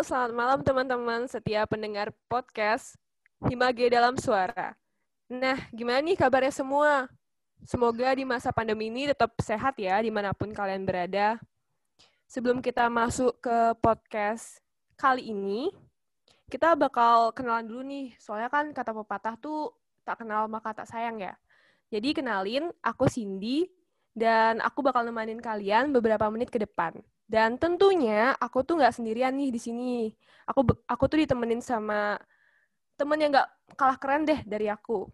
Selamat malam teman-teman setiap pendengar podcast Himage dalam Suara. Nah, gimana nih kabarnya semua? Semoga di masa pandemi ini tetap sehat ya di mana pun kalian berada. Sebelum kita masuk ke podcast kali ini, kita bakal kenalan dulu nih. Soalnya kan kata pepatah tuh tak kenal maka tak sayang ya. Jadi kenalin, aku Cindy, dan aku bakal nemenin kalian beberapa menit ke depan. Dan tentunya aku tuh nggak sendirian nih di sini. Aku aku tuh ditemenin sama temen yang nggak kalah keren deh dari aku.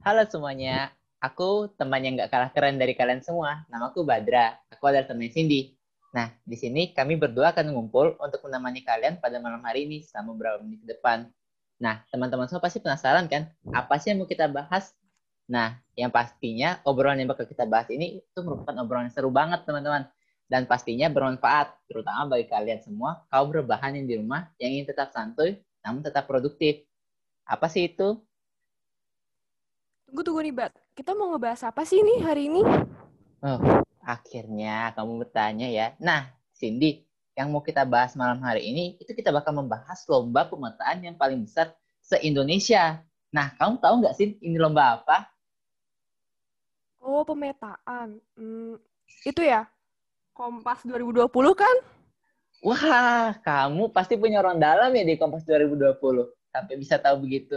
Halo semuanya, aku teman yang nggak kalah keren dari kalian semua. Nama aku Badra, aku adalah teman Cindy. Nah, di sini kami berdua akan ngumpul untuk menemani kalian pada malam hari ini selama beberapa menit ke depan. Nah, teman-teman semua pasti penasaran kan? Apa sih yang mau kita bahas? Nah, yang pastinya obrolan yang bakal kita bahas ini itu merupakan obrolan yang seru banget, teman-teman dan pastinya bermanfaat, terutama bagi kalian semua kaum berbahan yang di rumah yang ingin tetap santuy namun tetap produktif. Apa sih itu? Tunggu tunggu nih, Bat. Kita mau ngebahas apa sih nih hari ini? Oh, akhirnya kamu bertanya ya. Nah, Cindy, yang mau kita bahas malam hari ini itu kita bakal membahas lomba pemetaan yang paling besar se-Indonesia. Nah, kamu tahu nggak sih ini lomba apa? Oh, pemetaan. Hmm, itu ya? Kompas 2020 kan? Wah, kamu pasti punya orang dalam ya di Kompas 2020. Sampai bisa tahu begitu.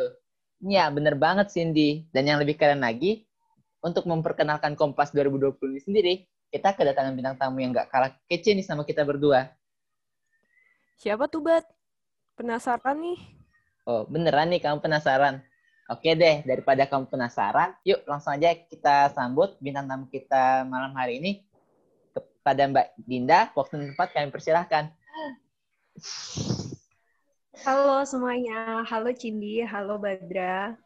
Ya, bener banget Cindy. Dan yang lebih keren lagi, untuk memperkenalkan Kompas 2020 ini sendiri, kita kedatangan bintang tamu yang gak kalah kece nih sama kita berdua. Siapa tuh, Bat? Penasaran nih? Oh, beneran nih kamu penasaran? Oke deh, daripada kamu penasaran, yuk langsung aja kita sambut bintang tamu kita malam hari ini pada Mbak Dinda. Waktu dan tempat kami persilahkan. Halo semuanya, halo Cindy, halo Badra.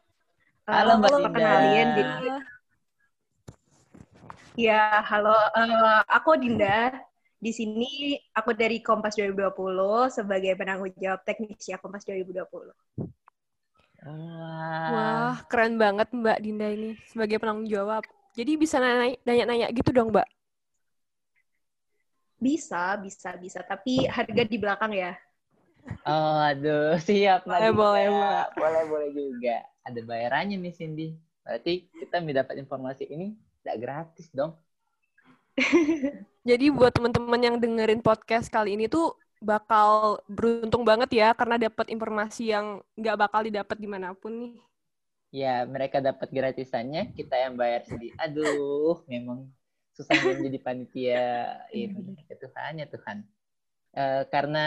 Halo Mbak Dinda. Kenalin, Dinda. Ya, halo. Uh, aku Dinda. Di sini aku dari Kompas 2020 sebagai penanggung jawab teknis ya Kompas 2020. Wah, keren banget Mbak Dinda ini sebagai penanggung jawab. Jadi bisa nanya-nanya gitu dong, Mbak? Bisa, bisa, bisa. Tapi harga di belakang ya. Oh, aduh, siap. Boleh, boleh, Mbak. Boleh, boleh juga. Ada bayarannya nih, Cindy. Berarti kita mendapat informasi ini tidak gratis dong. Jadi buat teman-teman yang dengerin podcast kali ini tuh bakal beruntung banget ya karena dapat informasi yang nggak bakal didapat di mana pun nih. Ya, mereka dapat gratisannya, kita yang bayar sendiri. Aduh, memang susah menjadi panitia ini. ya Tuhan ya Tuhan. Uh, karena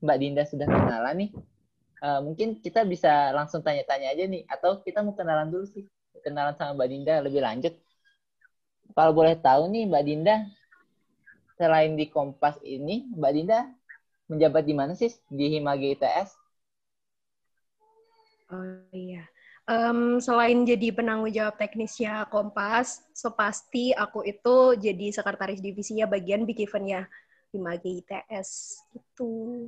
Mbak Dinda sudah kenalan nih uh, mungkin kita bisa langsung tanya-tanya aja nih atau kita mau kenalan dulu sih kenalan sama Mbak Dinda lebih lanjut. Kalau boleh tahu nih Mbak Dinda selain di Kompas ini Mbak Dinda menjabat di mana sih? Di Himage ITS Oh iya um, selain jadi penanggung jawab teknisnya Kompas, so pasti aku itu jadi sekretaris divisinya bagian big event ya di Magi ITS itu.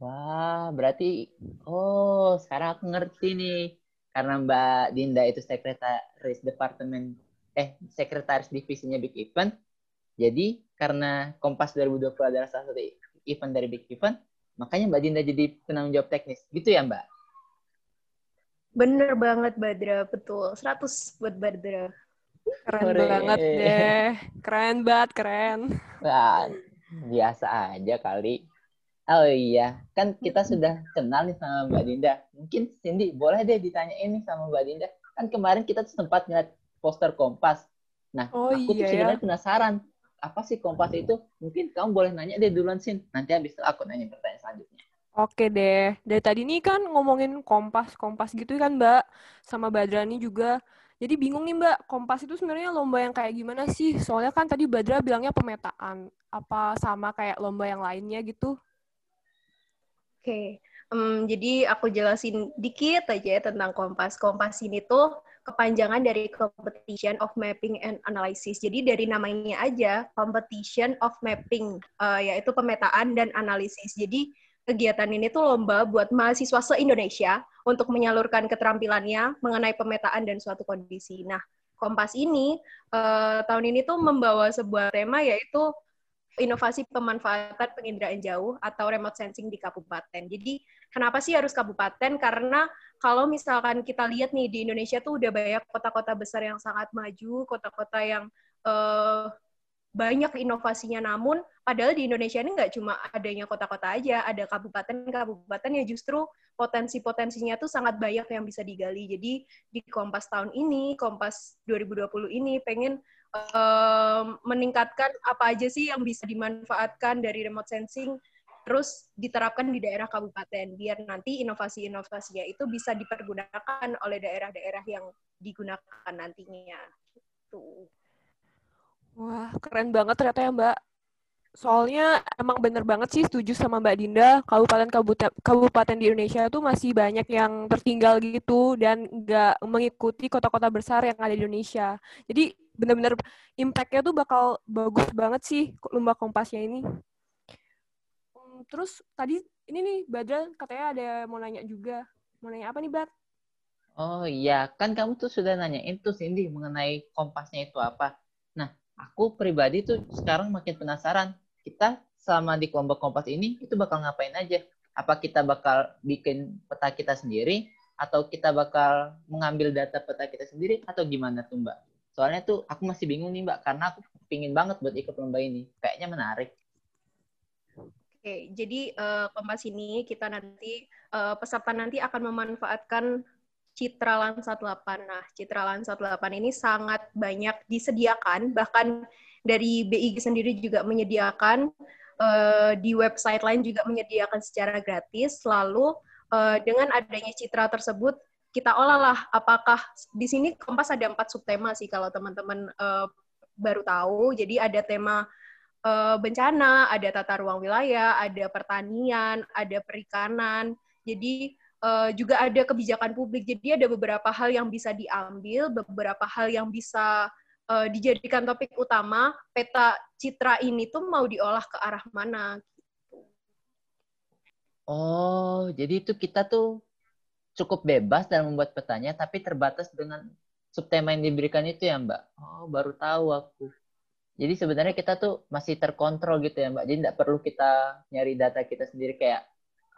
Wah, berarti oh sekarang aku ngerti nih karena Mbak Dinda itu sekretaris departemen eh sekretaris divisinya Big Event. Jadi karena Kompas 2020 adalah salah satu event dari Big Event, makanya Mbak Dinda jadi penanggung jawab teknis. Gitu ya, Mbak? Bener banget Badra, betul. 100 buat Badra. Keren Kore. banget deh. Keren banget, keren. Nah, biasa aja kali. Oh iya, kan kita sudah kenal nih sama Mbak Dinda. Mungkin Cindy boleh deh ditanya ini sama Mbak Dinda. Kan kemarin kita sempat ngeliat poster Kompas. Nah, oh, aku iya, tuh sebenarnya ya? penasaran apa sih Kompas itu? Mungkin kamu boleh nanya deh duluan Sin. Nanti habis itu aku nanya pertanyaan selanjutnya. Oke deh. Dari tadi nih kan ngomongin kompas-kompas gitu kan Mbak. Sama Badrani juga. Jadi bingung nih Mbak, kompas itu sebenarnya lomba yang kayak gimana sih? Soalnya kan tadi Badra bilangnya pemetaan. Apa sama kayak lomba yang lainnya gitu? Oke, um, jadi aku jelasin dikit aja ya tentang kompas. Kompas ini tuh kepanjangan dari Competition of Mapping and Analysis. Jadi dari namanya aja, Competition of Mapping, uh, yaitu pemetaan dan analisis. Jadi kegiatan ini tuh lomba buat mahasiswa se-Indonesia untuk menyalurkan keterampilannya mengenai pemetaan dan suatu kondisi. Nah, Kompas ini uh, tahun ini tuh membawa sebuah tema yaitu inovasi pemanfaatan penginderaan jauh atau remote sensing di kabupaten. Jadi kenapa sih harus kabupaten? Karena kalau misalkan kita lihat nih di Indonesia tuh udah banyak kota-kota besar yang sangat maju, kota-kota yang uh, banyak inovasinya. Namun padahal di Indonesia ini nggak cuma adanya kota-kota aja, ada kabupaten-kabupaten yang justru potensi-potensinya tuh sangat banyak yang bisa digali. Jadi di Kompas tahun ini, Kompas 2020 ini pengen uh, meningkatkan apa aja sih yang bisa dimanfaatkan dari remote sensing terus diterapkan di daerah kabupaten biar nanti inovasi-inovasinya itu bisa dipergunakan oleh daerah-daerah yang digunakan nantinya. Gitu. Wah, keren banget ternyata ya Mbak. Soalnya emang bener banget sih setuju sama Mbak Dinda, kabupaten kabupaten di Indonesia itu masih banyak yang tertinggal gitu dan nggak mengikuti kota-kota besar yang ada di Indonesia. Jadi bener-bener impact-nya tuh bakal bagus banget sih lomba kompasnya ini. Hmm, terus tadi ini nih Badra katanya ada mau nanya juga. Mau nanya apa nih, Bad? Oh iya, kan kamu tuh sudah nanyain tuh Cindy mengenai kompasnya itu apa. Nah, aku pribadi tuh sekarang makin penasaran. Kita selama di kelompok kompas ini itu bakal ngapain aja? Apa kita bakal bikin peta kita sendiri atau kita bakal mengambil data peta kita sendiri atau gimana tuh Mbak? Soalnya tuh aku masih bingung nih Mbak karena aku pingin banget buat ikut lomba ini. Kayaknya menarik. Oke, jadi uh, kompas ini kita nanti uh, peserta nanti akan memanfaatkan Citra Lansa 8. Nah, Citra Lansa 8 ini sangat banyak disediakan, bahkan dari BIG sendiri juga menyediakan, uh, di website lain juga menyediakan secara gratis. Lalu uh, dengan adanya Citra tersebut, kita olahlah apakah di sini Kompas ada empat subtema sih kalau teman-teman uh, baru tahu. Jadi ada tema uh, bencana, ada tata ruang wilayah, ada pertanian, ada perikanan. Jadi uh, juga ada kebijakan publik. Jadi ada beberapa hal yang bisa diambil, beberapa hal yang bisa uh, dijadikan topik utama. Peta citra ini tuh mau diolah ke arah mana? Gitu. Oh, jadi itu kita tuh cukup bebas dalam membuat petanya, tapi terbatas dengan subtema yang diberikan itu ya, Mbak. Oh, baru tahu aku. Jadi sebenarnya kita tuh masih terkontrol gitu ya, Mbak. Jadi tidak perlu kita nyari data kita sendiri kayak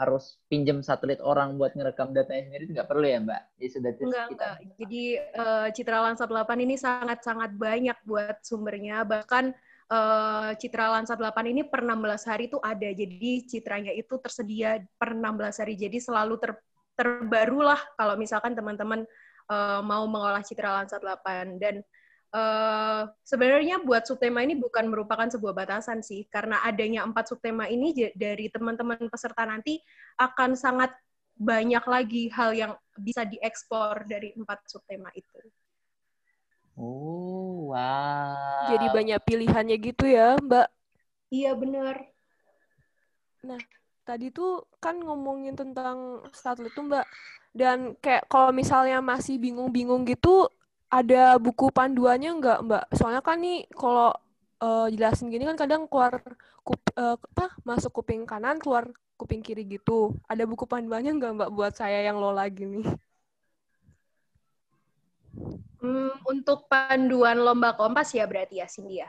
harus pinjam satelit orang buat ngerekam datanya sendiri nggak perlu ya mbak? Jadi sudah enggak, kita enggak. jadi uh, Citra Lansa 8 ini sangat sangat banyak buat sumbernya. Bahkan uh, Citra Lansa 8 ini per 16 hari itu ada. Jadi citranya itu tersedia per 16 hari. Jadi selalu ter terbarulah kalau misalkan teman-teman uh, mau mengolah Citra Lansa 8 dan uh, sebenarnya buat subtema ini bukan merupakan sebuah batasan sih, karena adanya empat subtema ini dari teman-teman peserta nanti akan sangat banyak lagi hal yang bisa diekspor dari empat subtema itu. Oh, wow. Jadi banyak pilihannya gitu ya, Mbak? Iya, benar. Nah, tadi tuh kan ngomongin tentang satelit tuh, Mbak. Dan kayak kalau misalnya masih bingung-bingung gitu, ada buku panduannya nggak Mbak? Soalnya kan nih kalau uh, jelasin gini kan kadang keluar kup, uh, apa masuk kuping kanan keluar kuping kiri gitu. Ada buku panduannya nggak Mbak buat saya yang lola gini? Hmm, untuk panduan lomba kompas ya berarti ya Cindy ya?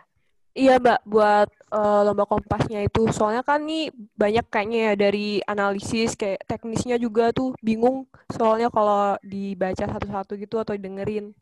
Iya Mbak, buat uh, lomba kompasnya itu. Soalnya kan nih banyak kayaknya ya dari analisis, kayak teknisnya juga tuh bingung. Soalnya kalau dibaca satu-satu gitu atau dengerin.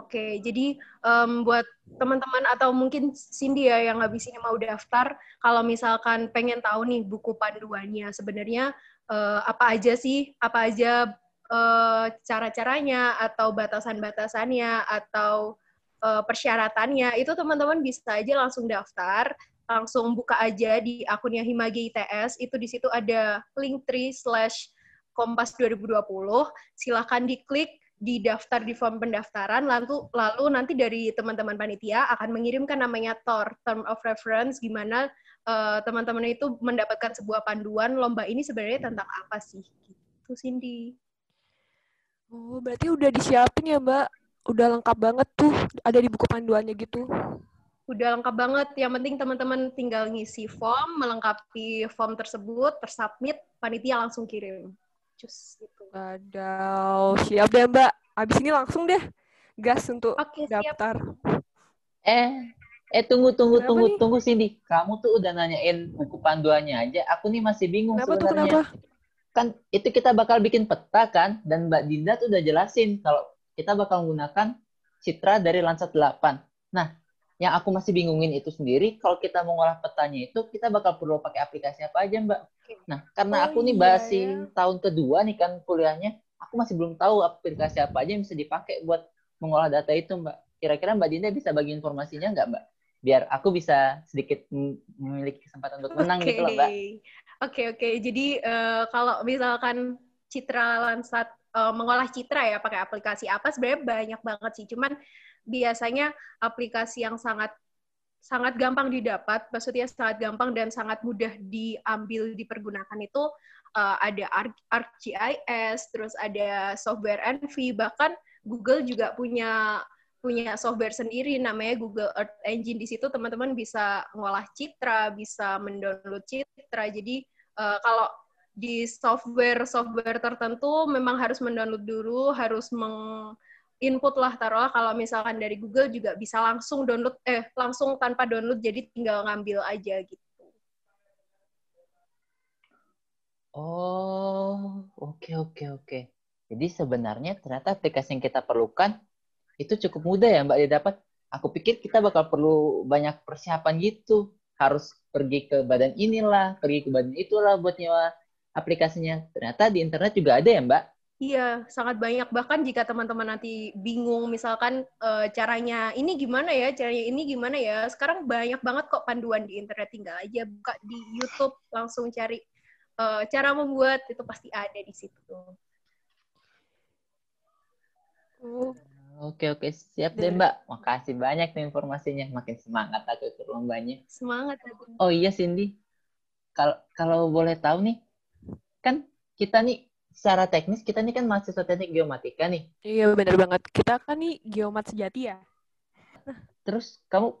Oke, jadi um, buat teman-teman atau mungkin Cindy ya yang habis ini mau daftar, kalau misalkan pengen tahu nih buku panduannya, sebenarnya uh, apa aja sih, apa aja uh, cara-caranya atau batasan-batasannya atau uh, persyaratannya, itu teman-teman bisa aja langsung daftar, langsung buka aja di akunnya Himagi ITS, itu di situ ada link tree slash Kompas 2020, silahkan diklik, didaftar di form pendaftaran lalu lalu nanti dari teman-teman panitia akan mengirimkan namanya TOR term of reference gimana uh, teman-teman itu mendapatkan sebuah panduan lomba ini sebenarnya tentang apa sih gitu Cindy. Oh, berarti udah disiapin ya, Mbak? Udah lengkap banget tuh ada di buku panduannya gitu. Udah lengkap banget. Yang penting teman-teman tinggal ngisi form, melengkapi form tersebut, tersubmit, panitia langsung kirim cus gitu. Wadaw, siap deh Mbak. Abis ini langsung deh gas untuk okay, daftar. Eh, Eh tunggu tunggu Kenapa tunggu nih? tunggu Cindy. Kamu tuh udah nanyain buku panduannya aja. Aku nih masih bingung Kenapa tuh sebenarnya. kenapa? Kan itu kita bakal bikin peta kan dan Mbak Dinda tuh udah jelasin kalau kita bakal menggunakan citra dari Landsat 8. Nah, yang aku masih bingungin itu sendiri kalau kita mengolah petanya itu kita bakal perlu pakai aplikasi apa aja, Mbak? Nah, karena Oh aku nih iya, masih ya. tahun kedua nih kan kuliahnya, aku masih belum tahu aplikasi apa aja yang bisa dipakai buat mengolah data itu, Mbak. Kira-kira Mbak Dinda bisa bagi informasinya nggak, Mbak? Biar aku bisa sedikit memiliki kesempatan untuk menang gitu loh, Mbak. Oke, oke. Jadi eh, kalau misalkan Citra Landsat eh, mengolah citra ya pakai aplikasi apa sebenarnya banyak banget sih. Cuman biasanya aplikasi yang sangat sangat gampang didapat, maksudnya sangat gampang dan sangat mudah diambil dipergunakan itu eh, ada Arc- ArcGIS, terus ada software Envy, bahkan Google juga punya punya software sendiri namanya Google Earth Engine. Di situ teman-teman bisa ngolah citra, bisa mendownload citra. Jadi eh, kalau di software-software tertentu memang harus mendownload dulu, harus meng input lah taruhlah kalau misalkan dari Google juga bisa langsung download eh langsung tanpa download jadi tinggal ngambil aja gitu. Oh, oke oke oke. Jadi sebenarnya ternyata aplikasi yang kita perlukan itu cukup mudah ya Mbak didapat. Aku pikir kita bakal perlu banyak persiapan gitu. Harus pergi ke badan inilah, pergi ke badan itulah buat nyewa aplikasinya. Ternyata di internet juga ada ya Mbak. Iya, sangat banyak. Bahkan jika teman-teman nanti bingung, misalkan eh, caranya ini gimana ya, caranya ini gimana ya, sekarang banyak banget kok panduan di internet. Tinggal aja buka di YouTube, langsung cari eh, cara membuat, itu pasti ada di situ. Oke oke siap deh Mbak. Makasih banyak nih informasinya. Makin semangat aku ikut lombanya. Semangat. Agung. Oh iya Cindy, kalau kalau boleh tahu nih, kan kita nih secara teknis kita nih kan mahasiswa teknik geomatika nih. iya bener banget. Kita kan nih geomat sejati ya. Terus kamu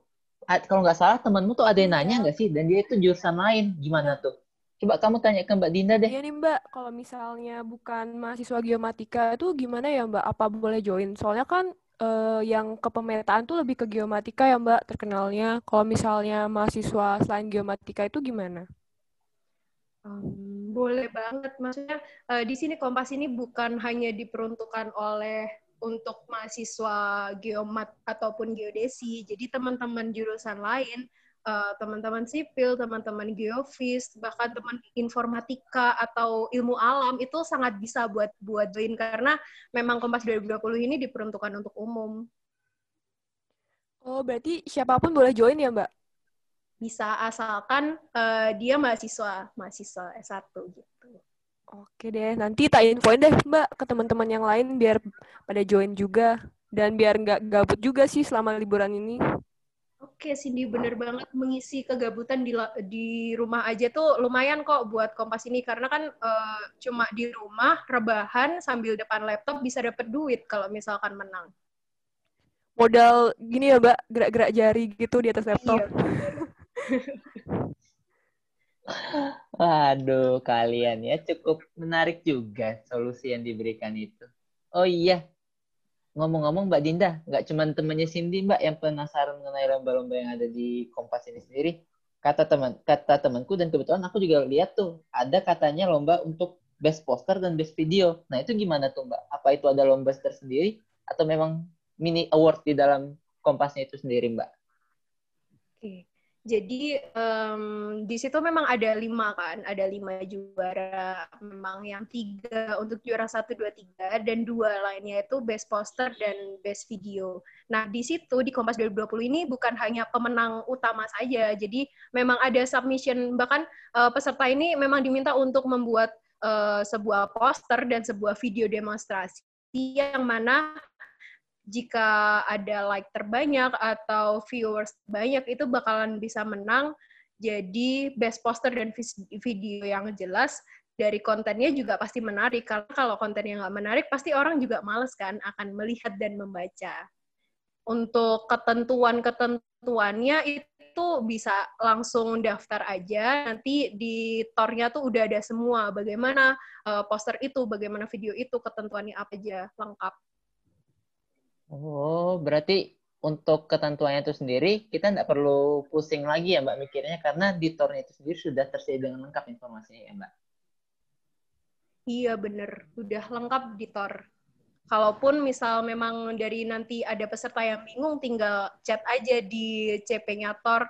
kalau nggak salah temanmu tuh ada yang nanya nggak sih? Dan dia itu jurusan lain, gimana tuh? Coba kamu tanya ke Mbak Dinda deh. Iya nih Mbak, kalau misalnya bukan mahasiswa geomatika itu gimana ya Mbak? Apa boleh join? Soalnya kan eh, yang kepemetaan tuh lebih ke geomatika ya Mbak terkenalnya. Kalau misalnya mahasiswa selain geomatika itu gimana? Hmm, boleh banget. Maksudnya eh, di sini Kompas ini bukan hanya diperuntukkan oleh untuk mahasiswa geomat ataupun geodesi. Jadi teman-teman jurusan lain, eh, teman-teman sipil, teman-teman geofis, bahkan teman informatika atau ilmu alam itu sangat bisa buat buat join karena memang Kompas 2020 ini diperuntukkan untuk umum. Oh, berarti siapa pun boleh join ya Mbak? Bisa asalkan eh, dia mahasiswa, mahasiswa S1 gitu. Oke deh, nanti tak infoin deh Mbak ke teman-teman yang lain biar pada join juga. Dan biar nggak gabut juga sih selama liburan ini. Oke, Cindy bener banget mengisi kegabutan di di rumah aja tuh lumayan kok buat Kompas ini karena kan eh, cuma di rumah rebahan sambil depan laptop bisa dapet duit kalau misalkan menang. Modal gini ya Mbak, gerak-gerak jari gitu di atas laptop. Iya. Waduh, kalian ya cukup menarik juga solusi yang diberikan itu. Oh iya, ngomong-ngomong Mbak Dinda, nggak cuma temannya Cindy Mbak yang penasaran mengenai lomba-lomba yang ada di Kompas ini sendiri. Kata teman, kata temanku dan kebetulan aku juga lihat tuh ada katanya lomba untuk best poster dan best video. Nah itu gimana tuh Mbak? Apa itu ada lomba tersendiri atau memang mini award di dalam Kompasnya itu sendiri Mbak? Oke. Jadi em, di situ memang ada lima kan, ada lima juara. Memang yang tiga untuk juara satu, dua, tiga, dan dua lainnya itu best poster dan best video. Nah di situ di Kompas 2020 ini bukan hanya pemenang utama saja, jadi memang ada submission. Bahkan eh, peserta ini memang diminta untuk membuat eh, sebuah poster dan sebuah video demonstrasi yang mana jika ada like terbanyak atau viewers banyak itu bakalan bisa menang jadi best poster dan video yang jelas. Dari kontennya juga pasti menarik karena kalau kontennya nggak menarik pasti orang juga males kan akan melihat dan membaca. Untuk ketentuan-ketentuannya itu bisa langsung daftar aja. Nanti di tornya tuh udah ada semua bagaimana eh, poster itu bagaimana video itu ketentuannya apa aja lengkap Oh, berarti untuk ketentuannya itu sendiri kita nggak perlu pusing lagi ya Mbak mikirnya karena di tornya itu sendiri sudah tersedia dengan lengkap informasinya ya Mbak. Iya bener, udah lengkap di tor. Kalaupun misal memang dari nanti ada peserta yang bingung, tinggal chat aja di CP-nya tor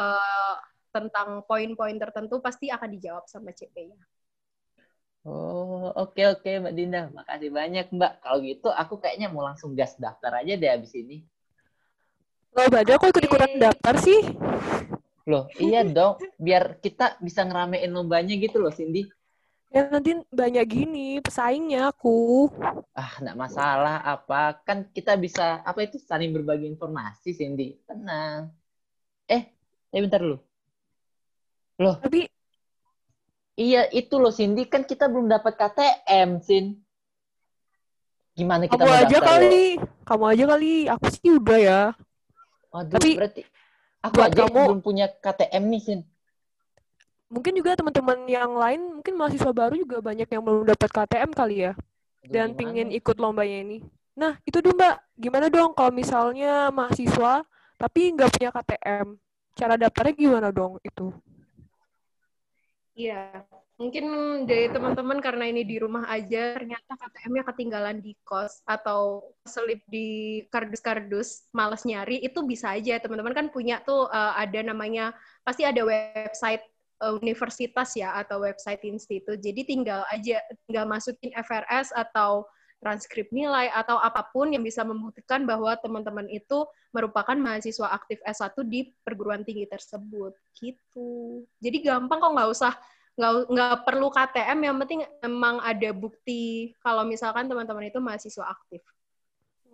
uh, tentang poin-poin tertentu pasti akan dijawab sama CP-nya. Oh, oke okay, oke okay, Mbak Dinda. Makasih banyak Mbak. Kalau gitu aku kayaknya mau langsung gas daftar aja deh abis ini. Loh, Bada kok ikut-ikutan daftar sih? Loh, iya dong. Biar kita bisa ngeramein lombanya gitu loh, Cindy. Ya nanti banyak gini pesaingnya aku. Ah, enggak masalah apa. Kan kita bisa, apa itu, saling berbagi informasi, Cindy. Tenang. Eh, eh bentar dulu. Loh. Tapi Iya, itu loh Cindy, kan kita belum dapat KTM, Sin. Gimana kita kamu aja kali, loh? kamu aja kali, aku sih udah ya. Waduh, Tapi berarti aku aja kamu, belum punya KTM nih, Sin. Mungkin juga teman-teman yang lain, mungkin mahasiswa baru juga banyak yang belum dapat KTM kali ya. Aduh, dan gimana? pingin ikut lombanya ini. Nah, itu dong Mbak, gimana dong kalau misalnya mahasiswa tapi nggak punya KTM? Cara daftarnya gimana dong itu? Iya, mungkin dari teman-teman karena ini di rumah aja, ternyata KTM-nya ketinggalan di kos atau selip di kardus-kardus, males nyari, itu bisa aja. Teman-teman kan punya tuh uh, ada namanya, pasti ada website uh, universitas ya, atau website institut. Jadi tinggal aja, tinggal masukin FRS atau transkrip nilai atau apa pun yang bisa membuktikan bahwa teman-teman itu merupakan mahasiswa aktif S1 di perguruan tinggi tersebut gitu. Jadi gampang kok nggak usah nggak nggak perlu KTM yang penting emang ada bukti kalau misalkan teman-teman itu mahasiswa aktif.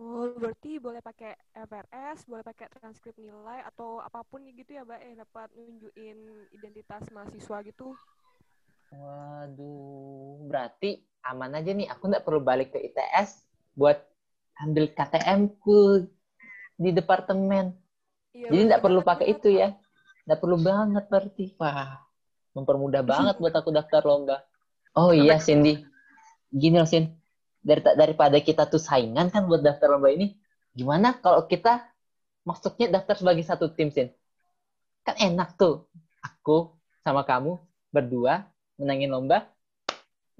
Oh, berarti boleh pakai FRS, boleh pakai transkrip nilai atau apa pun gitu ya, Mbak, eh dapat nunjukin identitas mahasiswa gitu. Waduh, berarti aman aja nih. Aku nggak perlu balik ke ITS buat ambil KTM ku di departemen. Iya, Jadi nggak perlu pakai itu ya. Nggak perlu banget berarti. Wah, mempermudah banget buat aku daftar lomba. Oh iya, Cindy. Gini loh, Sin. Dari, daripada kita tuh saingan kan buat daftar lomba ini, gimana kalau kita masuknya daftar sebagai satu tim, Sin? Kan enak tuh. Aku sama kamu berdua menangin lomba.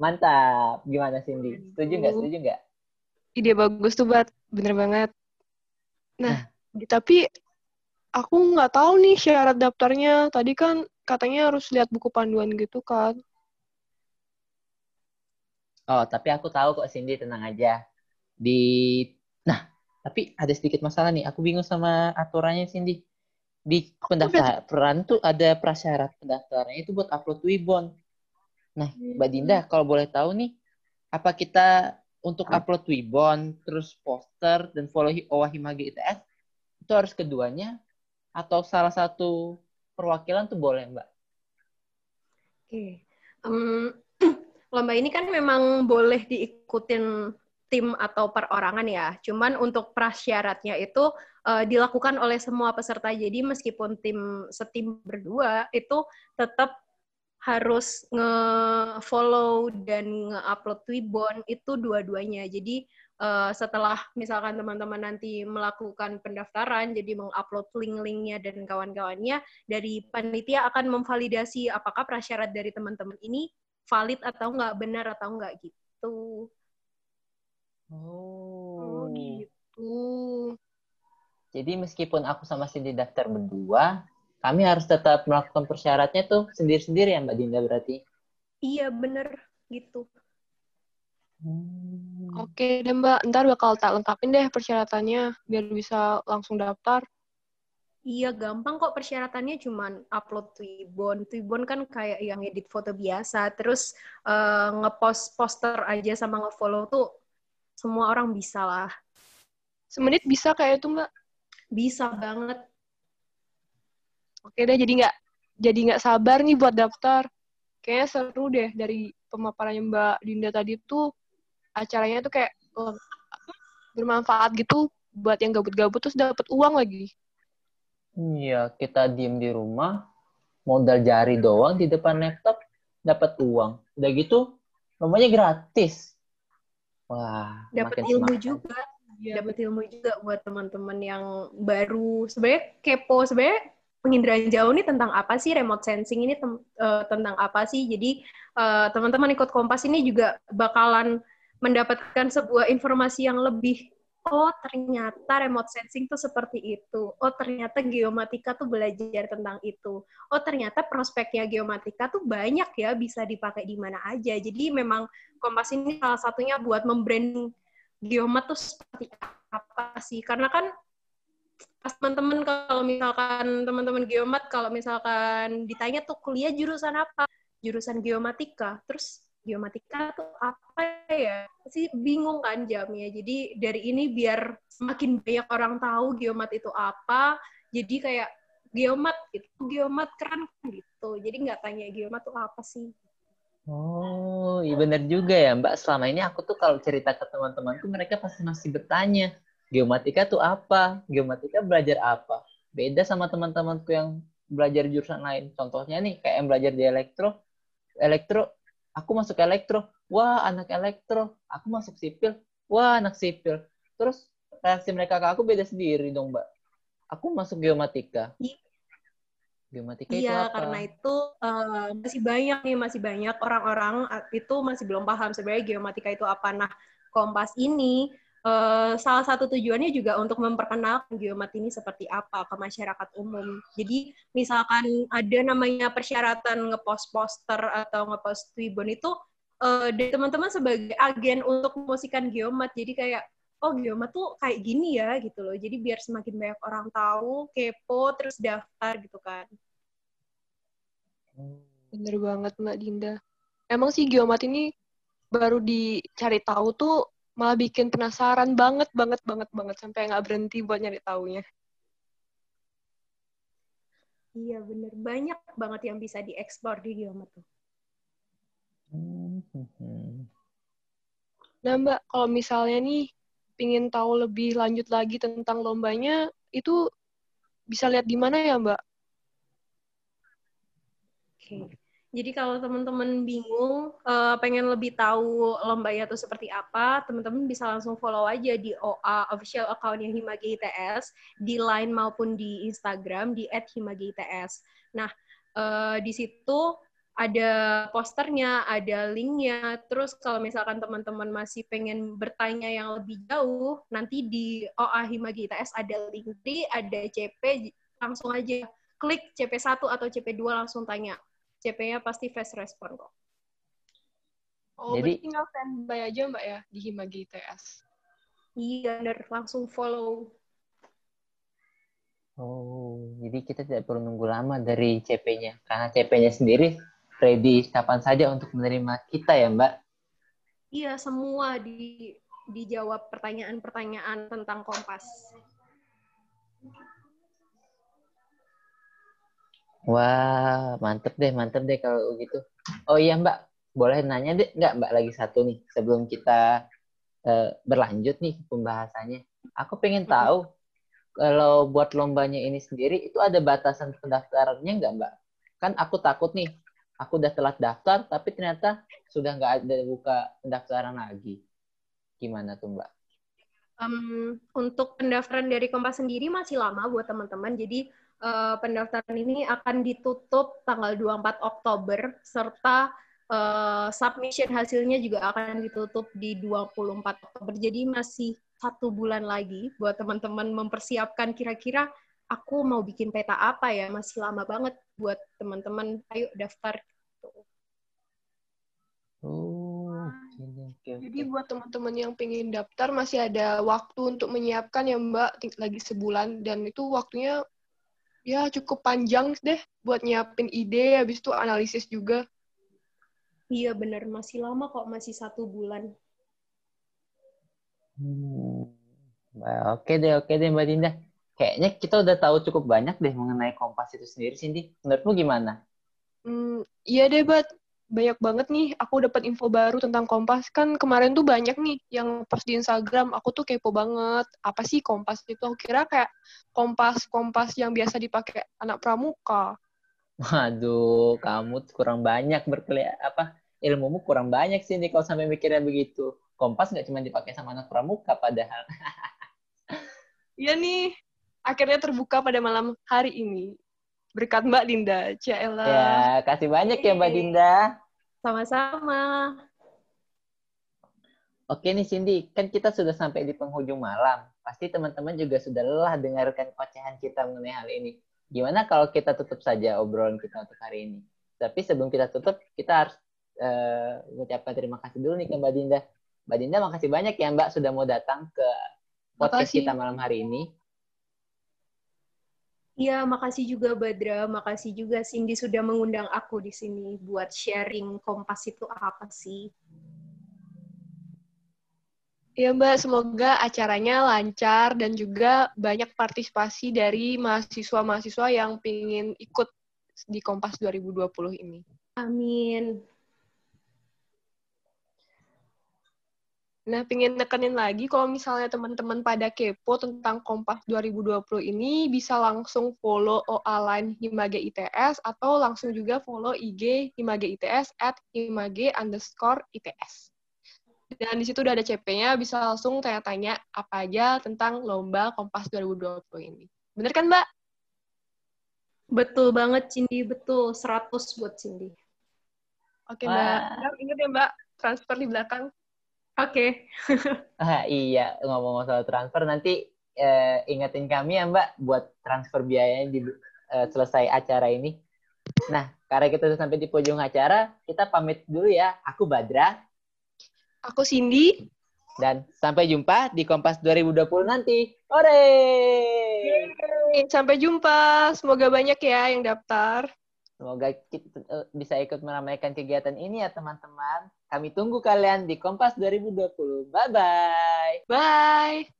Mantap. Gimana Cindy? Setuju nggak? Setuju nggak? Ide bagus tuh, Bat. Bener banget. Nah, nah. tapi aku nggak tahu nih syarat daftarnya. Tadi kan katanya harus lihat buku panduan gitu kan. Oh, tapi aku tahu kok Cindy, tenang aja. Di Nah, tapi ada sedikit masalah nih. Aku bingung sama aturannya Cindy. Di pendaftaran tuh ada prasyarat pendaftarannya itu buat upload Wibon. Nah, Mbak hmm. Dinda, kalau boleh tahu nih, apa kita untuk upload Wibon, terus poster, dan follow Owahimage ITS, itu harus keduanya? Atau salah satu perwakilan tuh boleh, Mbak? Oke. Okay. Um, lomba ini kan memang boleh diikutin tim atau perorangan ya. Cuman untuk prasyaratnya itu uh, dilakukan oleh semua peserta. Jadi meskipun tim setim berdua itu tetap harus nge-follow dan nge-upload Twibbon itu dua-duanya. Jadi uh, setelah misalkan teman-teman nanti melakukan pendaftaran, jadi mengupload link-linknya dan kawan-kawannya, dari panitia akan memvalidasi apakah prasyarat dari teman-teman ini valid atau enggak, benar atau enggak gitu. Oh. oh gitu. Jadi meskipun aku sama Cindy daftar berdua, kami harus tetap melakukan persyaratnya tuh sendiri-sendiri ya Mbak Dinda berarti? Iya bener gitu. Hmm. Oke deh Mbak, ntar bakal tak lengkapin deh persyaratannya biar bisa langsung daftar. Iya gampang kok persyaratannya cuman upload Twibbon. Twibbon kan kayak yang edit foto biasa, terus uh, ngepost poster aja sama ngefollow tuh semua orang bisa lah. Semenit bisa kayak itu Mbak? Bisa banget Oke deh, jadi nggak jadi nggak sabar nih buat daftar. Kayaknya seru deh dari pemaparannya Mbak Dinda tadi tuh acaranya tuh kayak oh, bermanfaat gitu buat yang gabut-gabut terus dapat uang lagi. Iya, kita diem di rumah, modal jari doang di depan laptop, dapat uang. Udah gitu, rumahnya gratis. Wah, dapat ilmu semangat. juga. Iya, dapat ilmu juga buat teman-teman yang baru. Sebenarnya kepo, sebenarnya penginderaan jauh ini tentang apa sih? Remote sensing ini tem- eh, tentang apa sih? Jadi eh, teman-teman ikut Kompas ini juga bakalan mendapatkan sebuah informasi yang lebih oh ternyata remote sensing tuh seperti itu. Oh ternyata geomatika tuh belajar tentang itu. Oh ternyata prospeknya geomatika tuh banyak ya bisa dipakai di mana aja. Jadi memang Kompas ini salah satunya buat membranding geomat tuh seperti apa sih? Karena kan pas teman-teman kalau misalkan teman-teman geomat kalau misalkan ditanya tuh kuliah jurusan apa? Jurusan geomatika. Terus geomatika tuh apa ya? Pasti bingung kan jamnya. Jadi dari ini biar semakin banyak orang tahu geomat itu apa, jadi kayak geomat gitu. Geomat keren gitu. Jadi nggak tanya geomat tuh apa sih? Oh, iya benar juga ya, Mbak. Selama ini aku tuh kalau cerita ke teman-temanku, mereka pasti masih bertanya, geomatika tuh apa? Geomatika belajar apa? Beda sama teman-temanku yang belajar jurusan lain. Contohnya nih, kayak yang belajar di elektro, elektro, aku masuk elektro, wah anak elektro, aku masuk sipil, wah anak sipil. Terus reaksi mereka ke aku beda sendiri dong, Mbak. Aku masuk geomatika. Iya. Geomatika itu Iya, apa? karena itu eh, masih banyak nih, masih banyak orang-orang eh, itu masih belum paham sebenarnya geomatika itu apa. Nah, Kompas ini eh, salah satu tujuannya juga untuk memperkenalkan geomat ini seperti apa ke masyarakat umum. Jadi, misalkan ada namanya persyaratan ngepost poster atau ngepost Twibbon itu eh, dari teman-teman sebagai agen untuk mempromosikan geomat. Jadi kayak oh geomat tuh kayak gini ya gitu loh. Jadi biar semakin banyak orang tahu, kepo, terus daftar gitu kan. Bener banget Mbak Dinda. Emang sih geomat ini baru dicari tahu tuh malah bikin penasaran banget, banget, banget, banget. Sampai nggak berhenti buat nyari taunya. Iya bener, banyak banget yang bisa dieksplor di geomat tuh. Hmm. Nah Mbak, kalau misalnya nih pingin tahu lebih lanjut lagi tentang lombanya, itu bisa lihat di mana ya Mbak? Oke. Jadi kalau teman-teman bingung, eh, pengen lebih tahu lombanya itu seperti apa, teman-teman bisa langsung follow aja di OA official account-nya Himagi ITS, di Line maupun di Instagram, di @himagi_its. Nah, eh, di situ ada posternya, ada linknya. Terus kalau misalkan teman-teman masih pengen bertanya yang lebih jauh, nanti di OA Himagi ITS ada link, ada CP, langsung aja klik CP1 atau CP2 langsung tanya. CP-nya pasti fast respon kok. Oh, Jadi- tinggal standby aja Mbak ya di Himagi ITS. Iya, bener. Langsung follow. Oh, jadi kita tidak perlu nunggu lama dari CP-nya. Karena CP-nya sendiri ready kapan saja untuk menerima kita ya, Mbak. Iya, semua di dijawab pertanyaan-pertanyaan tentang Kompas. Wah, mantep deh, mantep deh kalau gitu. Oh iya, Mbak. Boleh nanya deh, nggak Mbak lagi satu nih sebelum kita eh, berlanjut nih pembahasannya. Aku pengen tahu kalau buat lombanya ini sendiri itu ada batasan pendaftarannya nggak, Mbak? Kan aku takut nih, aku udah telat daftar tapi ternyata sudah nggak ada buka pendaftaran lagi. Gimana tuh, Mbak? Em, untuk pendaftaran dari Kompas sendiri masih lama buat teman-teman. Jadi eh, pendaftaran ini akan ditutup tanggal 24 Oktober serta eh, submission hasilnya juga akan ditutup di 24 Oktober. Jadi masih satu bulan lagi buat teman-teman mempersiapkan kira-kira aku mau bikin peta apa ya. Masih lama banget buat teman-teman. Ayo daftar. Oh, oke, Jadi buat teman-teman yang pengen daftar masih ada waktu untuk menyiapkan ya Mbak, lagi sebulan dan itu waktunya ya cukup panjang deh buat nyiapin ide, habis itu analisis juga. Iya bener, masih lama kok. Masih satu bulan. Hmm. Bah, Oke deh, oke deh Mbak Dinda. Kayaknya kita udah tahu cukup banyak deh mengenai Kompas itu sendiri, Cindy. Menurutmu gimana? Hmm, iya deh, Bat. Banyak banget nih, aku dapat info baru tentang Kompas. Kan kemarin tuh banyak nih yang post di Instagram, aku tuh kepo banget. Apa sih Kompas itu? Aku kira kayak Kompas-Kompas yang biasa dipakai anak pramuka. Waduh, kamu kurang banyak berkeli apa ilmumu kurang banyak sih nih kalau sampai mikirnya begitu. Kompas nggak cuma dipakai sama anak pramuka padahal. Iya nih, akhirnya terbuka pada malam hari ini. Berkat Mbak Dinda, Ciela. Ya, kasih banyak ya Mbak Dinda. Sama-sama. Oke nih Cindy, kan kita sudah sampai di penghujung malam. Pasti teman-teman juga sudah lelah dengarkan ocehan kita mengenai hal ini. Gimana kalau kita tutup saja obrolan kita untuk hari ini? Tapi sebelum kita tutup, kita harus uh, mengucapkan terima kasih dulu nih ke Mbak Dinda. Mbak Dinda, makasih banyak ya Mbak sudah mau datang ke podcast Makasih. kita malam hari ini. Iya, makasih juga Badra, makasih juga Cindy sudah mengundang aku di sini buat sharing Kompas itu apa sih. Ya Mbak, semoga acaranya lancar dan juga banyak partisipasi dari mahasiswa-mahasiswa yang ingin ikut di Kompas 2020 ini. Amin. Nah, pengen nekenin lagi kalau misalnya teman-teman pada kepo tentang Kompas 2020 ini bisa langsung follow OA Line Himage ITS atau langsung juga follow IG Himage ITS at himage underscore ITS. Dan di situ udah ada CP-nya, bisa langsung tanya-tanya apa aja tentang lomba Kompas 2020 ini. Bener kan, Mbak? Betul banget Cindy, betul. 100 buat Cindy. Oke, Wah. Mbak. Ingat ya, Mbak, transfer di belakang. Oke. Ah, iya, ngomong soal transfer nanti eh, ingetin kami ya Mbak buat transfer biayanya di eh, selesai acara ini. Nah, karena kita sudah sampai di pojok acara, kita pamit dulu ya. Aku Badra Aku Cindy. dan sampai jumpa di Kompas 2020 nanti. Ore! Sampai jumpa. Semoga banyak ya yang daftar. Semoga kita eh, bisa ikut meramaikan kegiatan ini ya teman-teman. Kami tunggu kalian di Kompas 2020. Bye-bye. Bye.